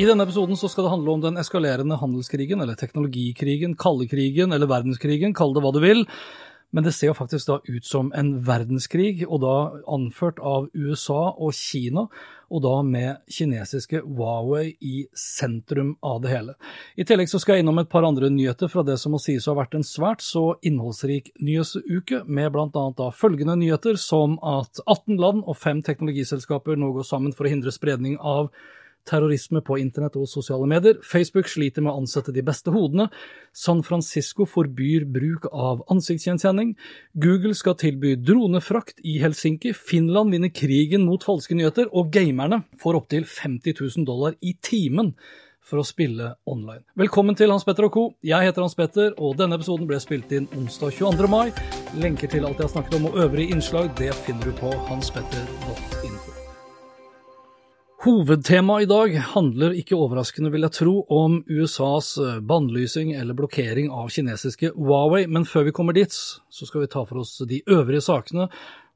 I denne episoden skal det handle om den eskalerende handelskrigen, eller teknologikrigen, kaldekrigen eller verdenskrigen, kall det hva du vil. Men det ser jo faktisk da ut som en verdenskrig, og da anført av USA og Kina, og da med kinesiske Huawei i sentrum av det hele. I tillegg så skal jeg innom et par andre nyheter fra det som må sies å ha vært en svært så innholdsrik nyhetsuke, med bl.a. da følgende nyheter som at 18 land og fem teknologiselskaper nå går sammen for å hindre spredning av terrorisme på internett og sosiale medier. Facebook sliter med å ansette de beste hodene. San Francisco forbyr bruk av ansiktsgjenkjenning. Google skal tilby dronefrakt i Helsinki. Finland vinner krigen mot falske nyheter. Og gamerne får opptil 50 000 dollar i timen for å spille online. Velkommen til Hans Petter og co. Jeg heter Hans Petter, og denne episoden ble spilt inn onsdag 22. mai. Lenker til alt jeg har snakket om og øvrige innslag det finner du på hanspetter.info. Hovedtemaet i dag handler ikke overraskende, vil jeg tro, om USAs bannlysing eller blokkering av kinesiske Huawei, men før vi kommer dit, så skal vi ta for oss de øvrige sakene,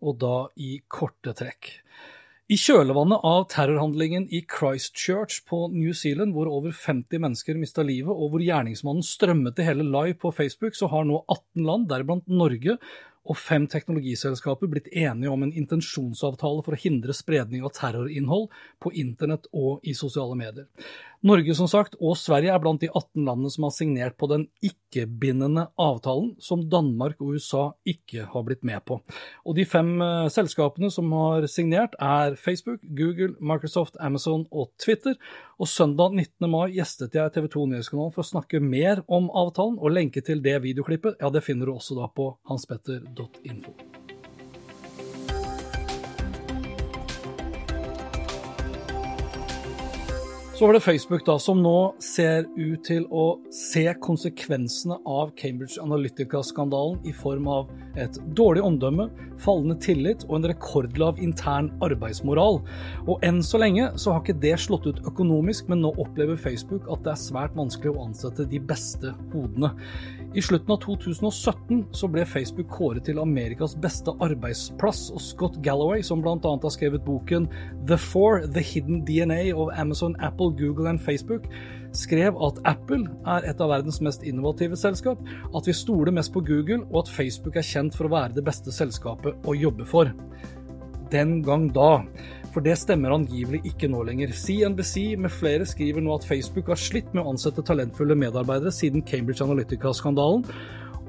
og da i korte trekk. I kjølvannet av terrorhandlingen i Christchurch på New Zealand, hvor over 50 mennesker mista livet, og hvor gjerningsmannen strømmet det hele live på Facebook, så har nå 18 land, deriblant Norge, og fem teknologiselskaper blitt enige om en intensjonsavtale for å hindre spredning av terrorinnhold på internett og i sosiale medier. Norge som sagt, og Sverige er blant de 18 landene som har signert på den ikke-bindende avtalen, som Danmark og USA ikke har blitt med på. Og De fem uh, selskapene som har signert, er Facebook, Google, Microsoft, Amazon og Twitter. Og Søndag 19. mai gjestet jeg TV 2 Nyhetskanalen for å snakke mer om avtalen, og lenke til det videoklippet ja, det finner du også da på hanspetter.info. Så var det Facebook, da, som nå ser ut til å se konsekvensene av Cambridge Analytica-skandalen i form av et dårlig omdømme, fallende tillit og en rekordlav intern arbeidsmoral. Og enn så lenge så har ikke det slått ut økonomisk, men nå opplever Facebook at det er svært vanskelig å ansette de beste hodene. I slutten av 2017 så ble Facebook kåret til Amerikas beste arbeidsplass, og Scott Galloway, som bl.a. har skrevet boken The Four, The Hidden DNA of Amazon, Apple, Google and Facebook, skrev at Apple er et av verdens mest innovative selskap, at vi stoler mest på Google, og at Facebook er kjent for å være det beste selskapet å jobbe for. Den gang da. For det stemmer angivelig ikke nå lenger. CNBC med flere skriver nå at Facebook har slitt med å ansette talentfulle medarbeidere siden Cambridge Analytica-skandalen.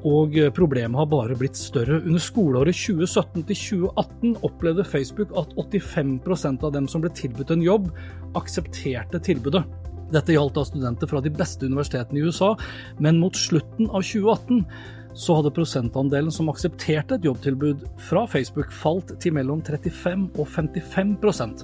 Og problemet har bare blitt større. Under skoleåret 2017 til 2018 opplevde Facebook at 85% av dem som ble tilbudt en jobb, aksepterte tilbudet. Dette gjaldt da studenter fra de beste universitetene i USA, men mot slutten av 2018 så hadde prosentandelen som aksepterte et jobbtilbud fra Facebook falt til mellom 35 og 55%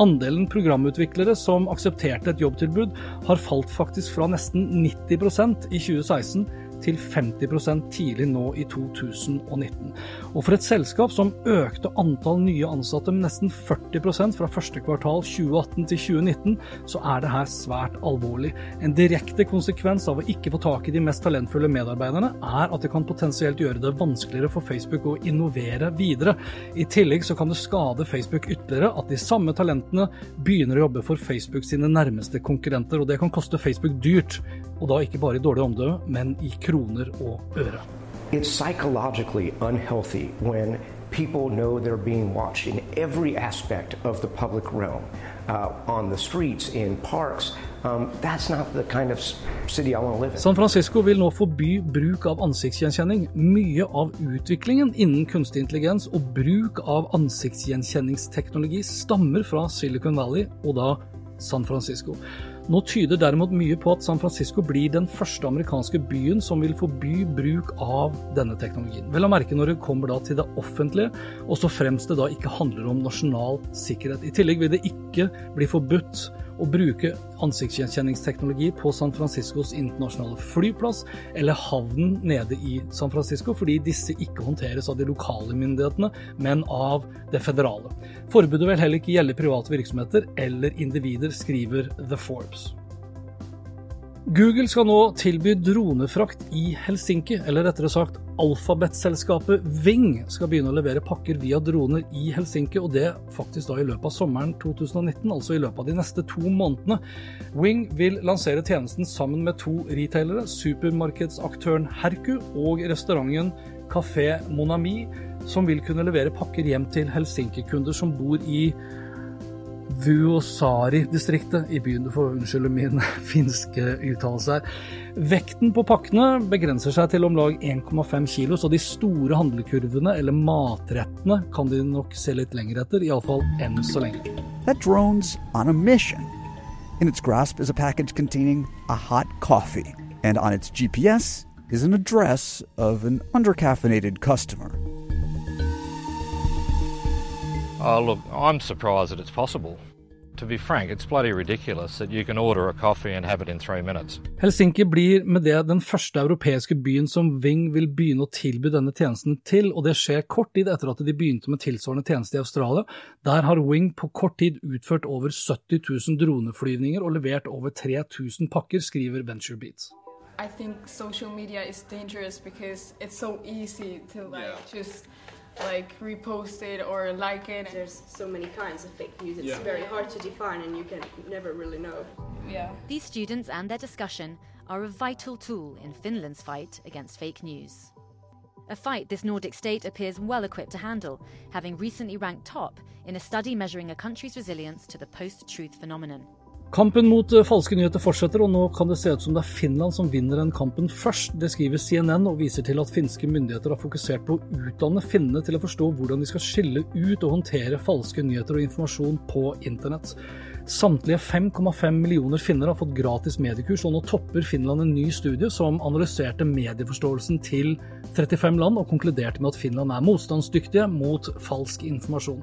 Andelen programutviklere som aksepterte et jobbtilbud, har falt faktisk fra nesten 90% i 2016 til 50% tidlig nå i 2019. Og for et selskap som økte antall nye ansatte med nesten 40% fra første kvartal 2018 til 2019, så er det her svært alvorlig. En direkte konsekvens av å ikke få tak i de mest talentfulle medarbeiderne, er at det kan potensielt gjøre det vanskeligere for Facebook å innovere videre. I tillegg så kan det skade Facebook ytterligere at de samme talentene begynner å jobbe for Facebook sine nærmeste konkurrenter, og det kan koste Facebook dyrt. Og da ikke bare i dårlig omdømme, men i kroner og øre. It's psychologically unhealthy when people know they're being watched in every aspect of the public realm, uh, on the streets, in parks. Um, that's not the kind of city I want to live in. San Francisco vil nå forby bruk av ansiktsgjenkjenning. Mye av utviklingen innen kunstig intelligens og bruk av ansiktsgjenkjenningsteknologi stammer fra Silicon Valley, og da San Francisco. Nå tyder derimot mye på at San Francisco blir den første amerikanske byen som vil forby bruk av denne teknologien. Vel å merke når det kommer til det offentlige, og så fremst det da ikke handler om nasjonal sikkerhet. I tillegg vil det ikke bli forbudt å bruke ansiktsgjenkjenningsteknologi på San Franciscos internasjonale flyplass eller havnen nede i San Francisco, fordi disse ikke håndteres av de lokale myndighetene, men av det federale. Forbudet vil heller ikke gjelde private virksomheter eller individer, skriver The Forbes. Google skal nå tilby dronefrakt i Helsinki, eller rettere sagt alfabetselskapet Ving skal begynne å levere pakker via droner i Helsinki, og det faktisk da i løpet av sommeren 2019, altså i løpet av de neste to månedene. Wing vil lansere tjenesten sammen med to retailere, supermarkedsaktøren Herku og restauranten Café Monami, som vil kunne levere pakker hjem til Helsinki-kunder som bor i Vuosari-distriktet i byen. Du får unnskylde min finske uttalelse her. Vekten på pakkene begrenser seg til om lag 1,5 kilo, så de store handlekurvene, eller matrettene, kan de nok se litt lenger etter, iallfall enn så lenge. That drone's on a mission. In its grasp is a package containing a hot coffee, and on its GPS is an address of an undercaffeinated customer. Oh, look, I'm surprised that it's possible. To be frank, it's bloody ridiculous that you can order a coffee and have it in three minutes. Helsinki blir med det den første europeiske byen som Ving vil begynne å tilby denne tjenesten til, og det skjer kort tid etter at de begynte med tilsvarende tjeneste i Australia. Der har Wing på kort tid utført over 70 000 droneflyvninger og levert over 3000 pakker, skriver VentureBeat. I think social media is dangerous because it's so easy to like just like repost it or like it. There's so many kinds of fake news. It's Yeah. very hard to define, and you can never really know. Yeah. These students and their discussion are a vital tool in Finland's fight against fake news. A fight this Nordic state appears well equipped to handle, having recently ranked top in a study measuring a country's resilience to the post truth phenomenon. Kampen mot eh, falske nyheter fortsetter, og nå kan det se ut som det er Finland som vinner den kampen først. Det skriver CNN og viser til at finske myndigheter har fokusert på å utdanne finnene til å forstå hvordan de skal skille ut og håndtere falske nyheter og informasjon på internett. Samtlige 5,5 millioner finner har fått gratis mediekurs, og nå topper Finland en ny studie som analyserte medieforståelsen til 35 land, og konkluderte med at Finland er motstandsdyktige mot falsk informasjon.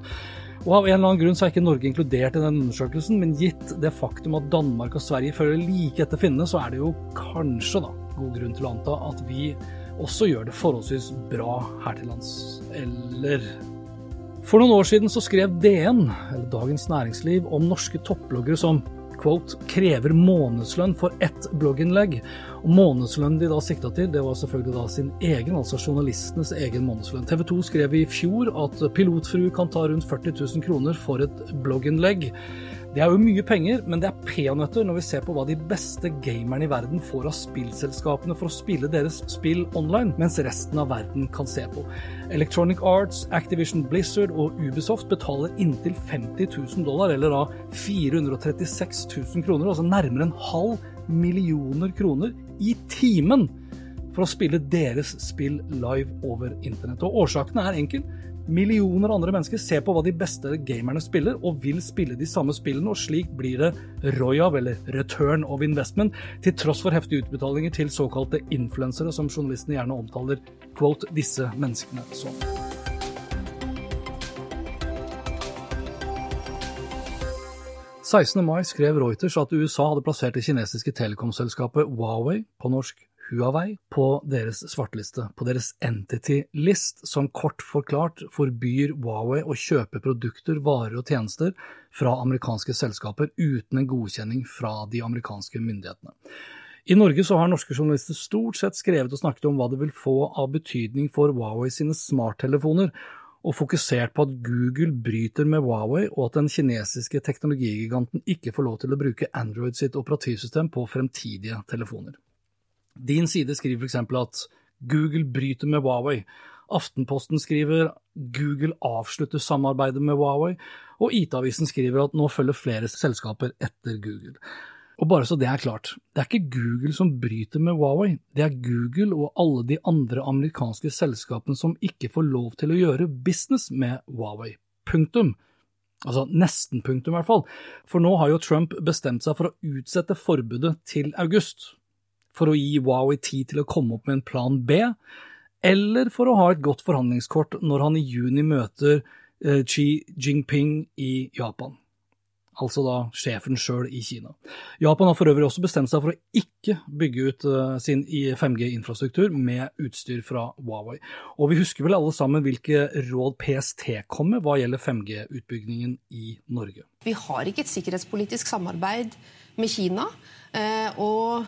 Og Av en eller annen grunn så er ikke Norge inkludert i den undersøkelsen, men gitt det faktum at Danmark og Sverige følger like etter finnene, så er det jo kanskje da god grunn til å anta at vi også gjør det forholdsvis bra her til lands. Eller For noen år siden så skrev DN, eller Dagens Næringsliv, om norske topploggere som quote, krever månedslønn for ett blogginnlegg. Og månedslønnen de da sikta til, det var selvfølgelig da sin egen, altså journalistenes egen månedslønn. TV 2 skrev i fjor at pilotfrue kan ta rundt 40 000 kroner for et blogginnlegg. Det er jo mye penger, men det er peanøtter når vi ser på hva de beste gamerne i verden får av spillselskapene for å spille deres spill online, mens resten av verden kan se på. Electronic Arts, Activision Blizzard og Ubisoft betaler inntil 50 000 dollar, eller da 436 000 kroner, altså nærmere en halv millioner kroner i timen for å spille deres spill live over internett. Og årsaken er enkel. Millioner andre mennesker ser på hva de beste gamerne spiller, og vil spille de samme spillene, og slik blir det ROYAV, eller Return of Investment, til tross for heftige utbetalinger til såkalte influensere, som journalistene gjerne omtaler quote, disse menneskene som. «16. mai skrev Reuters at USA hadde plassert det kinesiske telekomselskapet Huawei, på norsk Huawei på deres svarteliste, på deres entity list, som kort forklart forbyr Huawei å kjøpe produkter, varer og tjenester fra amerikanske selskaper uten en godkjenning fra de amerikanske myndighetene. I Norge så har norske journalister stort sett skrevet og snakket om hva det vil få av betydning for Huawei sine smarttelefoner, og fokusert på at Google bryter med Huawei, og at den kinesiske teknologigiganten ikke får lov til å bruke Android sitt operativsystem på fremtidige telefoner. Din side skriver f.eks. at Google bryter med Huawei. Aftenposten skriver Google avslutter samarbeidet med Huawei, og IT-avisen skriver at nå følger flere selskaper etter Google. Og bare så det er klart, det er ikke Google som bryter med Huawei, det er Google og alle de andre amerikanske selskapene som ikke får lov til å gjøre business med Huawei. Punktum. Altså nesten punktum, i hvert fall. For nå har jo Trump bestemt seg for å utsette forbudet til august. For å gi Huawei tid til å komme opp med en plan B, eller for å ha et godt forhandlingskort når han i juni møter eh, Xi Jinping i Japan altså da sjefen sjøl i Kina. Japan har for øvrig også bestemt seg for å ikke bygge ut uh, sin 5G-infrastruktur med utstyr fra Huawei. Og vi husker vel alle sammen hvilke råd PST kom med hva gjelder 5G-utbyggingen i Norge. Vi har ikke et sikkerhetspolitisk samarbeid med Kina, uh, og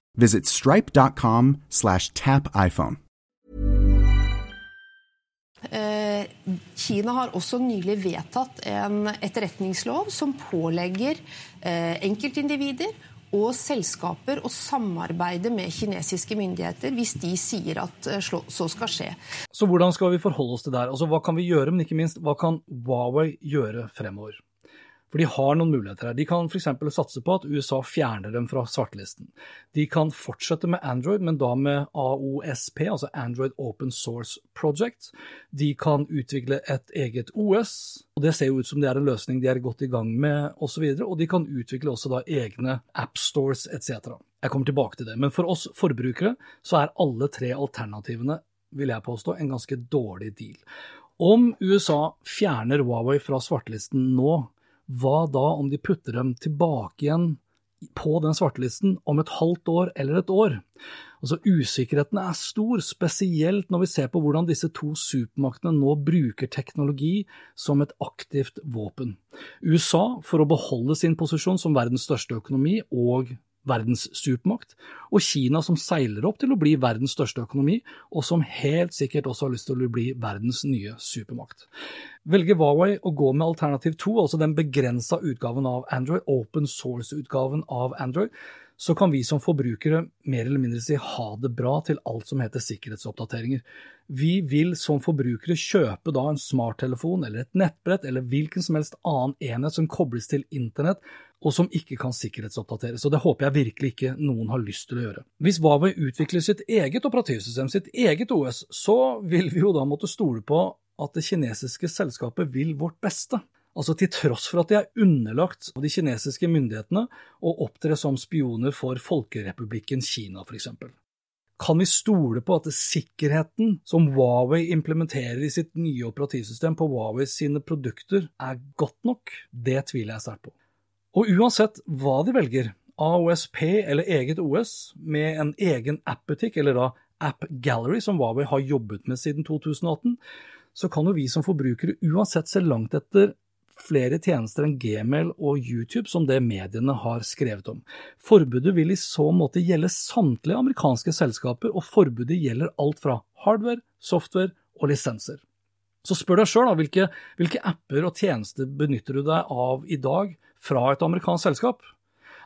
visit stripe.com/tapiphone. Eh, Kina har også nylig vedtatt en etterretningslov som pålegger eh, enkeltindivider og selskaper å samarbeide med kinesiske myndigheter hvis de sier at eh, så skal skje. Så hvordan skal vi forholde oss til det her? Altså, hva kan vi gjøre, men ikke minst, hva kan Huawei gjøre fremover? For de har noen muligheter her. De kan f.eks. satse på at USA fjerner dem fra svartelisten. De kan fortsette med Android, men da med AOSP, altså Android Open Source Project. De kan utvikle et eget OS, og det ser jo ut som det er en løsning de er godt i gang med osv. Og, og de kan utvikle også da egne appstores etc. Jeg kommer tilbake til det. Men for oss forbrukere så er alle tre alternativene vil jeg påstå, en ganske dårlig deal. Om USA fjerner Huawei fra svartelisten nå, hva da om de putter dem tilbake igjen på den svartelisten om et halvt år eller et år? Altså Usikkerheten er stor, spesielt når vi ser på hvordan disse to supermaktene nå bruker teknologi som et aktivt våpen. USA for å beholde sin posisjon som verdens største økonomi og verdens supermakt, og Kina som seiler opp til å bli verdens største økonomi, og som helt sikkert også har lyst til å bli verdens nye supermakt. Velger Huawei å gå med alternativ 2, altså den begrensa utgaven av Android, open source-utgaven av Android, så kan vi som forbrukere mer eller mindre si ha det bra til alt som heter sikkerhetsoppdateringer. Vi vil som forbrukere kjøpe da en smarttelefon eller et nettbrett eller hvilken som helst annen enhet som kobles til internett, og som ikke kan sikkerhetsoppdateres. Og det håper jeg virkelig ikke noen har lyst til å gjøre. Hvis Huawei utvikler sitt eget operativsystem, sitt eget OS, så vil vi jo da måtte stole på at det kinesiske selskapet vil vårt beste. Altså til tross for at de er underlagt av de kinesiske myndighetene og opptrer som spioner for Folkerepublikken Kina, f.eks. Kan vi stole på at sikkerheten som Huawei implementerer i sitt nye operativsystem på Huawei sine produkter, er godt nok? Det tviler jeg sterkt på. Og uansett hva de velger, AOSP eller eget OS, med en egen app-butikk, eller da App Gallery, som Huawei har jobbet med siden 2018, så kan jo vi som forbrukere uansett se langt etter flere tjenester enn Gmail og YouTube som det mediene har skrevet om. Forbudet vil i så måte gjelde samtlige amerikanske selskaper, og forbudet gjelder alt fra hardware, software og lisenser. Så spør deg sjøl hvilke, hvilke apper og tjenester benytter du deg av i dag fra et amerikansk selskap?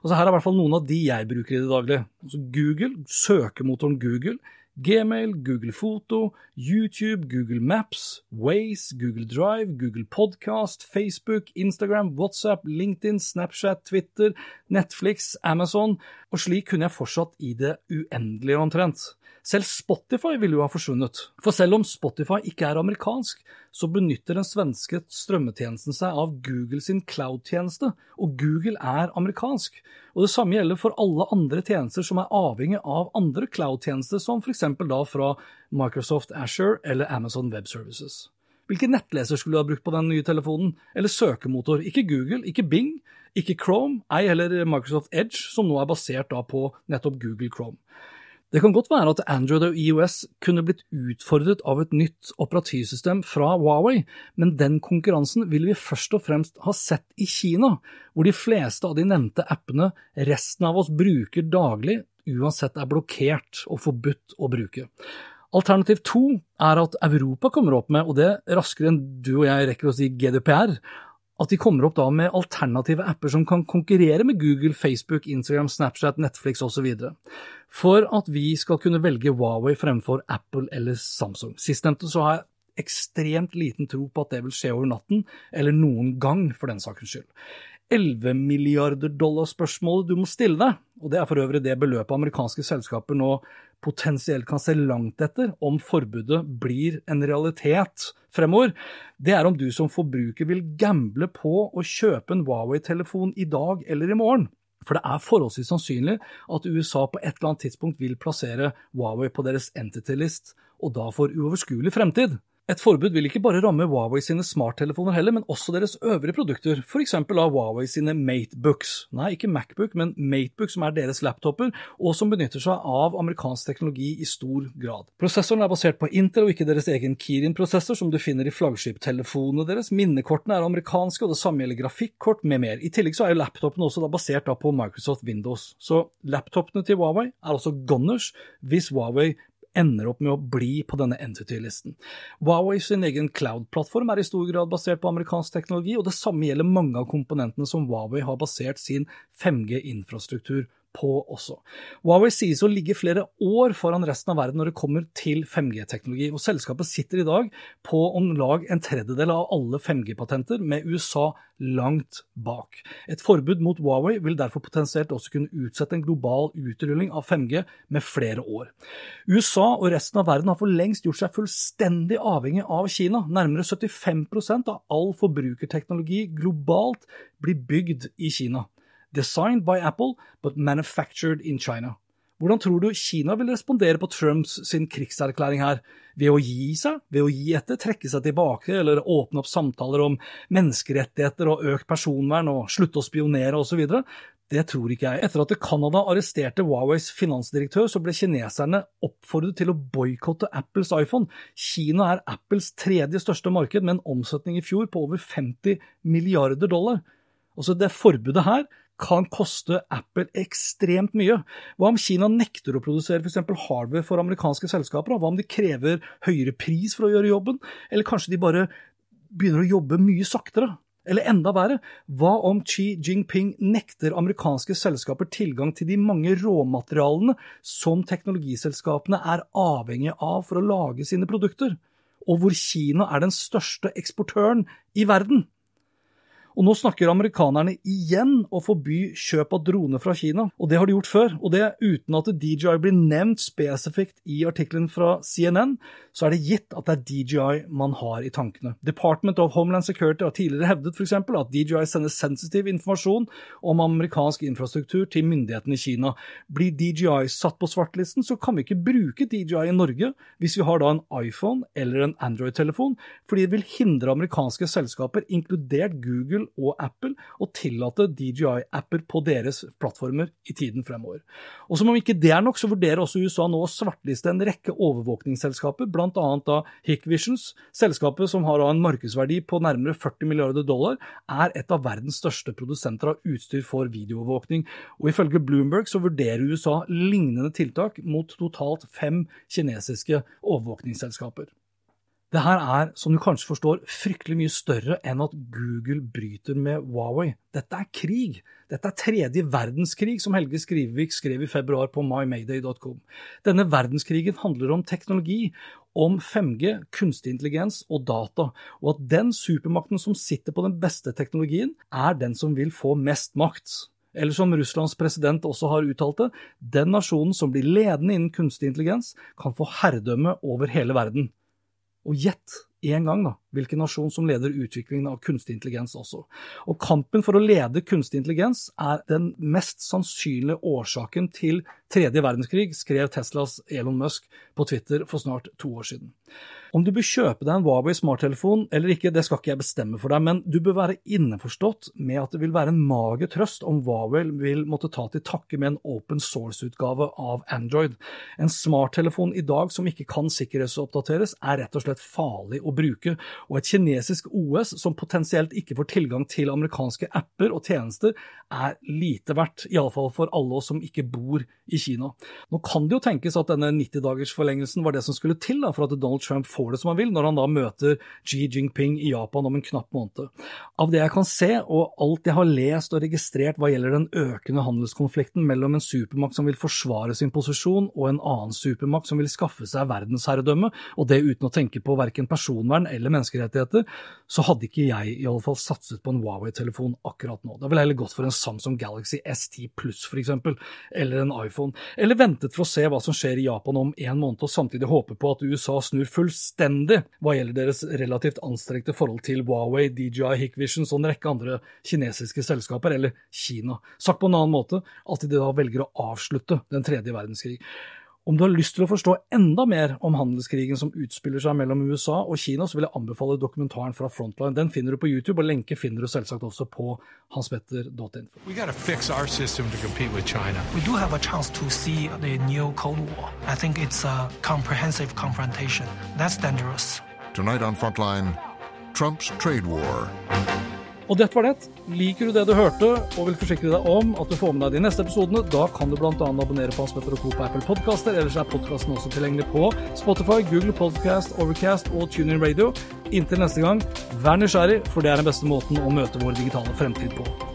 Altså Her er i hvert fall noen av de jeg bruker i det daglige. Altså Google, søkemotoren Google, Gmail, Google Foto, YouTube, Google Maps, Waze, Google Drive, Google Podcast, Facebook, Instagram, WhatsApp, LinkedIn, Snapchat, Twitter, Netflix, Amazon, og slik kunne jeg fortsatt i det uendelige omtrent. Selv Spotify ville jo ha forsvunnet, for selv om Spotify ikke er amerikansk, så benytter den svenske strømmetjenesten seg av Google sin cloud-tjeneste, og Google er amerikansk. Og Det samme gjelder for alle andre tjenester som er avhengig av andre cloud-tjenester, som f.eks. da fra Microsoft Asher eller Amazon Web Services. Hvilken nettleser skulle du ha brukt på den nye telefonen? Eller søkemotor? Ikke Google, ikke Bing, ikke Chrome, ei heller Microsoft Edge, som nå er basert da på nettopp Google Chrome. Det kan godt være at Android og EOS kunne blitt utfordret av et nytt operativsystem fra Huawei, men den konkurransen vil vi først og fremst ha sett i Kina, hvor de fleste av de nevnte appene resten av oss bruker daglig, uansett er blokkert og forbudt å bruke. Alternativ to er at Europa kommer opp med, og det raskere enn du og jeg rekker å si GDPR, at de kommer opp da med alternative apper som kan konkurrere med Google, Facebook, Instagram, Snapchat, Netflix osv. For at vi skal kunne velge Huawei fremfor Apple eller Samsung. Sistnevnte så har jeg ekstremt liten tro på at det vil skje over natten, eller noen gang, for den sakens skyld. 11 milliarder dollar-spørsmålet du må stille deg, og det er for øvrig det beløpet amerikanske selskaper nå potensielt kan se langt etter om forbudet blir en realitet fremover, det er om du som forbruker vil gamble på å kjøpe en Huawei-telefon i dag eller i morgen. For det er forholdsvis sannsynlig at USA på et eller annet tidspunkt vil plassere Huawei på deres entity-list, og da for uoverskuelig fremtid. Et forbud vil ikke bare ramme Huawei sine smarttelefoner heller, men også deres øvrige produkter, f.eks. av Huawei sine Matebooks. Nei, ikke Macbook, men Matebook, som er deres laptoper, og som benytter seg av amerikansk teknologi i stor grad. Prosessoren er basert på Intel og ikke deres egen Kirin-prosessor, som du finner i flaggskiptelefonene deres. Minnekortene er amerikanske, og det samme gjelder grafikkort med mer. I tillegg så er jo laptopene også basert på Microsoft Windows. Så laptopene til Huawei er altså gunners hvis Huawei ender opp med å bli på denne entity-listen. Huawei sin egen cloud-plattform er i stor grad basert på amerikansk teknologi, og det samme gjelder mange av komponentene som Huawei har basert sin 5G-infrastruktur på også. Huawei sies å ligge flere år foran resten av verden når det kommer til 5G-teknologi, og selskapet sitter i dag på om lag en tredjedel av alle 5G-patenter, med USA langt bak. Et forbud mot Huawei vil derfor potensielt også kunne utsette en global utrulling av 5G med flere år. USA og resten av verden har for lengst gjort seg fullstendig avhengig av Kina. Nærmere 75% av all forbrukerteknologi globalt blir bygd i Kina. Designed by Apple, but manufactured in China. Hvordan tror du Kina vil respondere på Trumps sin krigserklæring her? Ved å gi seg? Ved å gi etter? Trekke seg tilbake? Eller åpne opp samtaler om menneskerettigheter og økt personvern og slutte å spionere osv.? Det tror ikke jeg. Etter at Canada arresterte Huaweis finansdirektør, så ble kineserne oppfordret til å boikotte Apples iPhone. Kina er Apples tredje største marked, med en omsetning i fjor på over 50 milliarder dollar. Altså Det forbudet her kan koste Apple ekstremt mye. Hva om Kina nekter å produsere f.eks. hardware for amerikanske selskaper? Hva om de krever høyere pris for å gjøre jobben? Eller kanskje de bare begynner å jobbe mye saktere? Eller enda verre, hva om Xi Jinping nekter amerikanske selskaper tilgang til de mange råmaterialene som teknologiselskapene er avhengige av for å lage sine produkter, og hvor Kina er den største eksportøren i verden? Og nå snakker amerikanerne igjen å forby kjøp av droner fra Kina, og det har de gjort før. Og det uten at DJI blir nevnt spesifikt i artikkelen fra CNN, så er det gitt at det er DJI man har i tankene. Department of Homeland Security har tidligere hevdet f.eks. at DJI sender sensitiv informasjon om amerikansk infrastruktur til myndighetene i Kina. Blir DJI satt på svartlisten, så kan vi ikke bruke DJI i Norge hvis vi har da en iPhone eller en Android-telefon, fordi det vil hindre amerikanske selskaper, inkludert Google Google og Apple å tillate DJI-apper på deres plattformer i tiden fremover. Og som om ikke det er nok, så vurderer også USA nå å svartliste en rekke overvåkningsselskaper, bl.a. da Hikvisions. Selskapet som har en markedsverdi på nærmere 40 milliarder dollar, er et av verdens største produsenter av utstyr for videoovervåkning. Og ifølge Bloomberg så vurderer USA lignende tiltak mot totalt fem kinesiske overvåkningsselskaper. Det her er, som du kanskje forstår, fryktelig mye større enn at Google bryter med Huawei. Dette er krig. Dette er tredje verdenskrig, som Helge Skrivevik skrev i februar på mymayday.com. Denne verdenskrigen handler om teknologi, om 5G, kunstig intelligens og data, og at den supermakten som sitter på den beste teknologien, er den som vil få mest makt. Eller som Russlands president også har uttalt det, den nasjonen som blir ledende innen kunstig intelligens, kan få herredømme over hele verden. Og gjett én gang, da, hvilken nasjon som leder utviklingen av kunstig intelligens også. Og kampen for å lede kunstig intelligens er den mest sannsynlige årsaken til tredje verdenskrig, skrev Teslas Elon Musk på Twitter for snart to år siden. Om du bør kjøpe deg en Huawei smarttelefon eller ikke, det skal ikke jeg bestemme for deg, men du bør være innforstått med at det vil være en mager trøst om Huawei vil måtte ta til takke med en open source-utgave av Android. En smarttelefon i dag som ikke kan sikkerhetsoppdateres, er rett og slett farlig å bruke, og et kinesisk OS som potensielt ikke får tilgang til amerikanske apper og tjenester, er lite verdt, iallfall for alle oss som ikke bor i Kina. Nå kan det jo tenkes at denne 90-dagersforlengelsen var det som skulle til da, for at Donald Trump får det som han vil, når han da møter Xi Jinping i Japan om en knapp måned. Av det jeg kan se, og alt jeg har lest og registrert hva gjelder den økende handelskonflikten mellom en supermakt som vil forsvare sin posisjon, og en annen supermakt som vil skaffe seg verdensherredømme, og det uten å tenke på verken personvern eller menneskerettigheter, så hadde ikke jeg i alle fall satset på en Huawei-telefon akkurat nå. Da ville jeg heller gått for en Samsung Galaxy S10 Plus f.eks., eller en iPhone, eller ventet for å se hva som skjer i Japan om en måned, og samtidig håpe på at USA snur fullstendig hva gjelder deres relativt anstrengte forhold til Huawei, DJI, Hikvision og en rekke andre kinesiske selskaper, eller Kina. Sagt på en annen måte, at de da velger å avslutte den tredje verdenskrig. Om du har lyst til å forstå enda mer om handelskrigen som utspiller seg mellom USA og Kina, så vil jeg anbefale dokumentaren fra Frontline. Den finner du på YouTube, og lenke finner du selvsagt også på hanspetter.info. We got to fix our system to compete with China. We do have a chance to see the new Cold War. I think it's a comprehensive confrontation. That's dangerous. Tonight on Frontline, Trump's trade war. Og dette var det. Liker du det du hørte og vil forsikre deg om at du får med deg de neste episodene, da kan du bl.a. abonnere på Aspetter og Co. på Apple Podcaster. Ellers er podkasten også tilgjengelig på Spotify, Google Podcast, Overcast og TuneIn Radio. Inntil neste gang, vær nysgjerrig, for det er den beste måten å møte vår digitale fremtid på.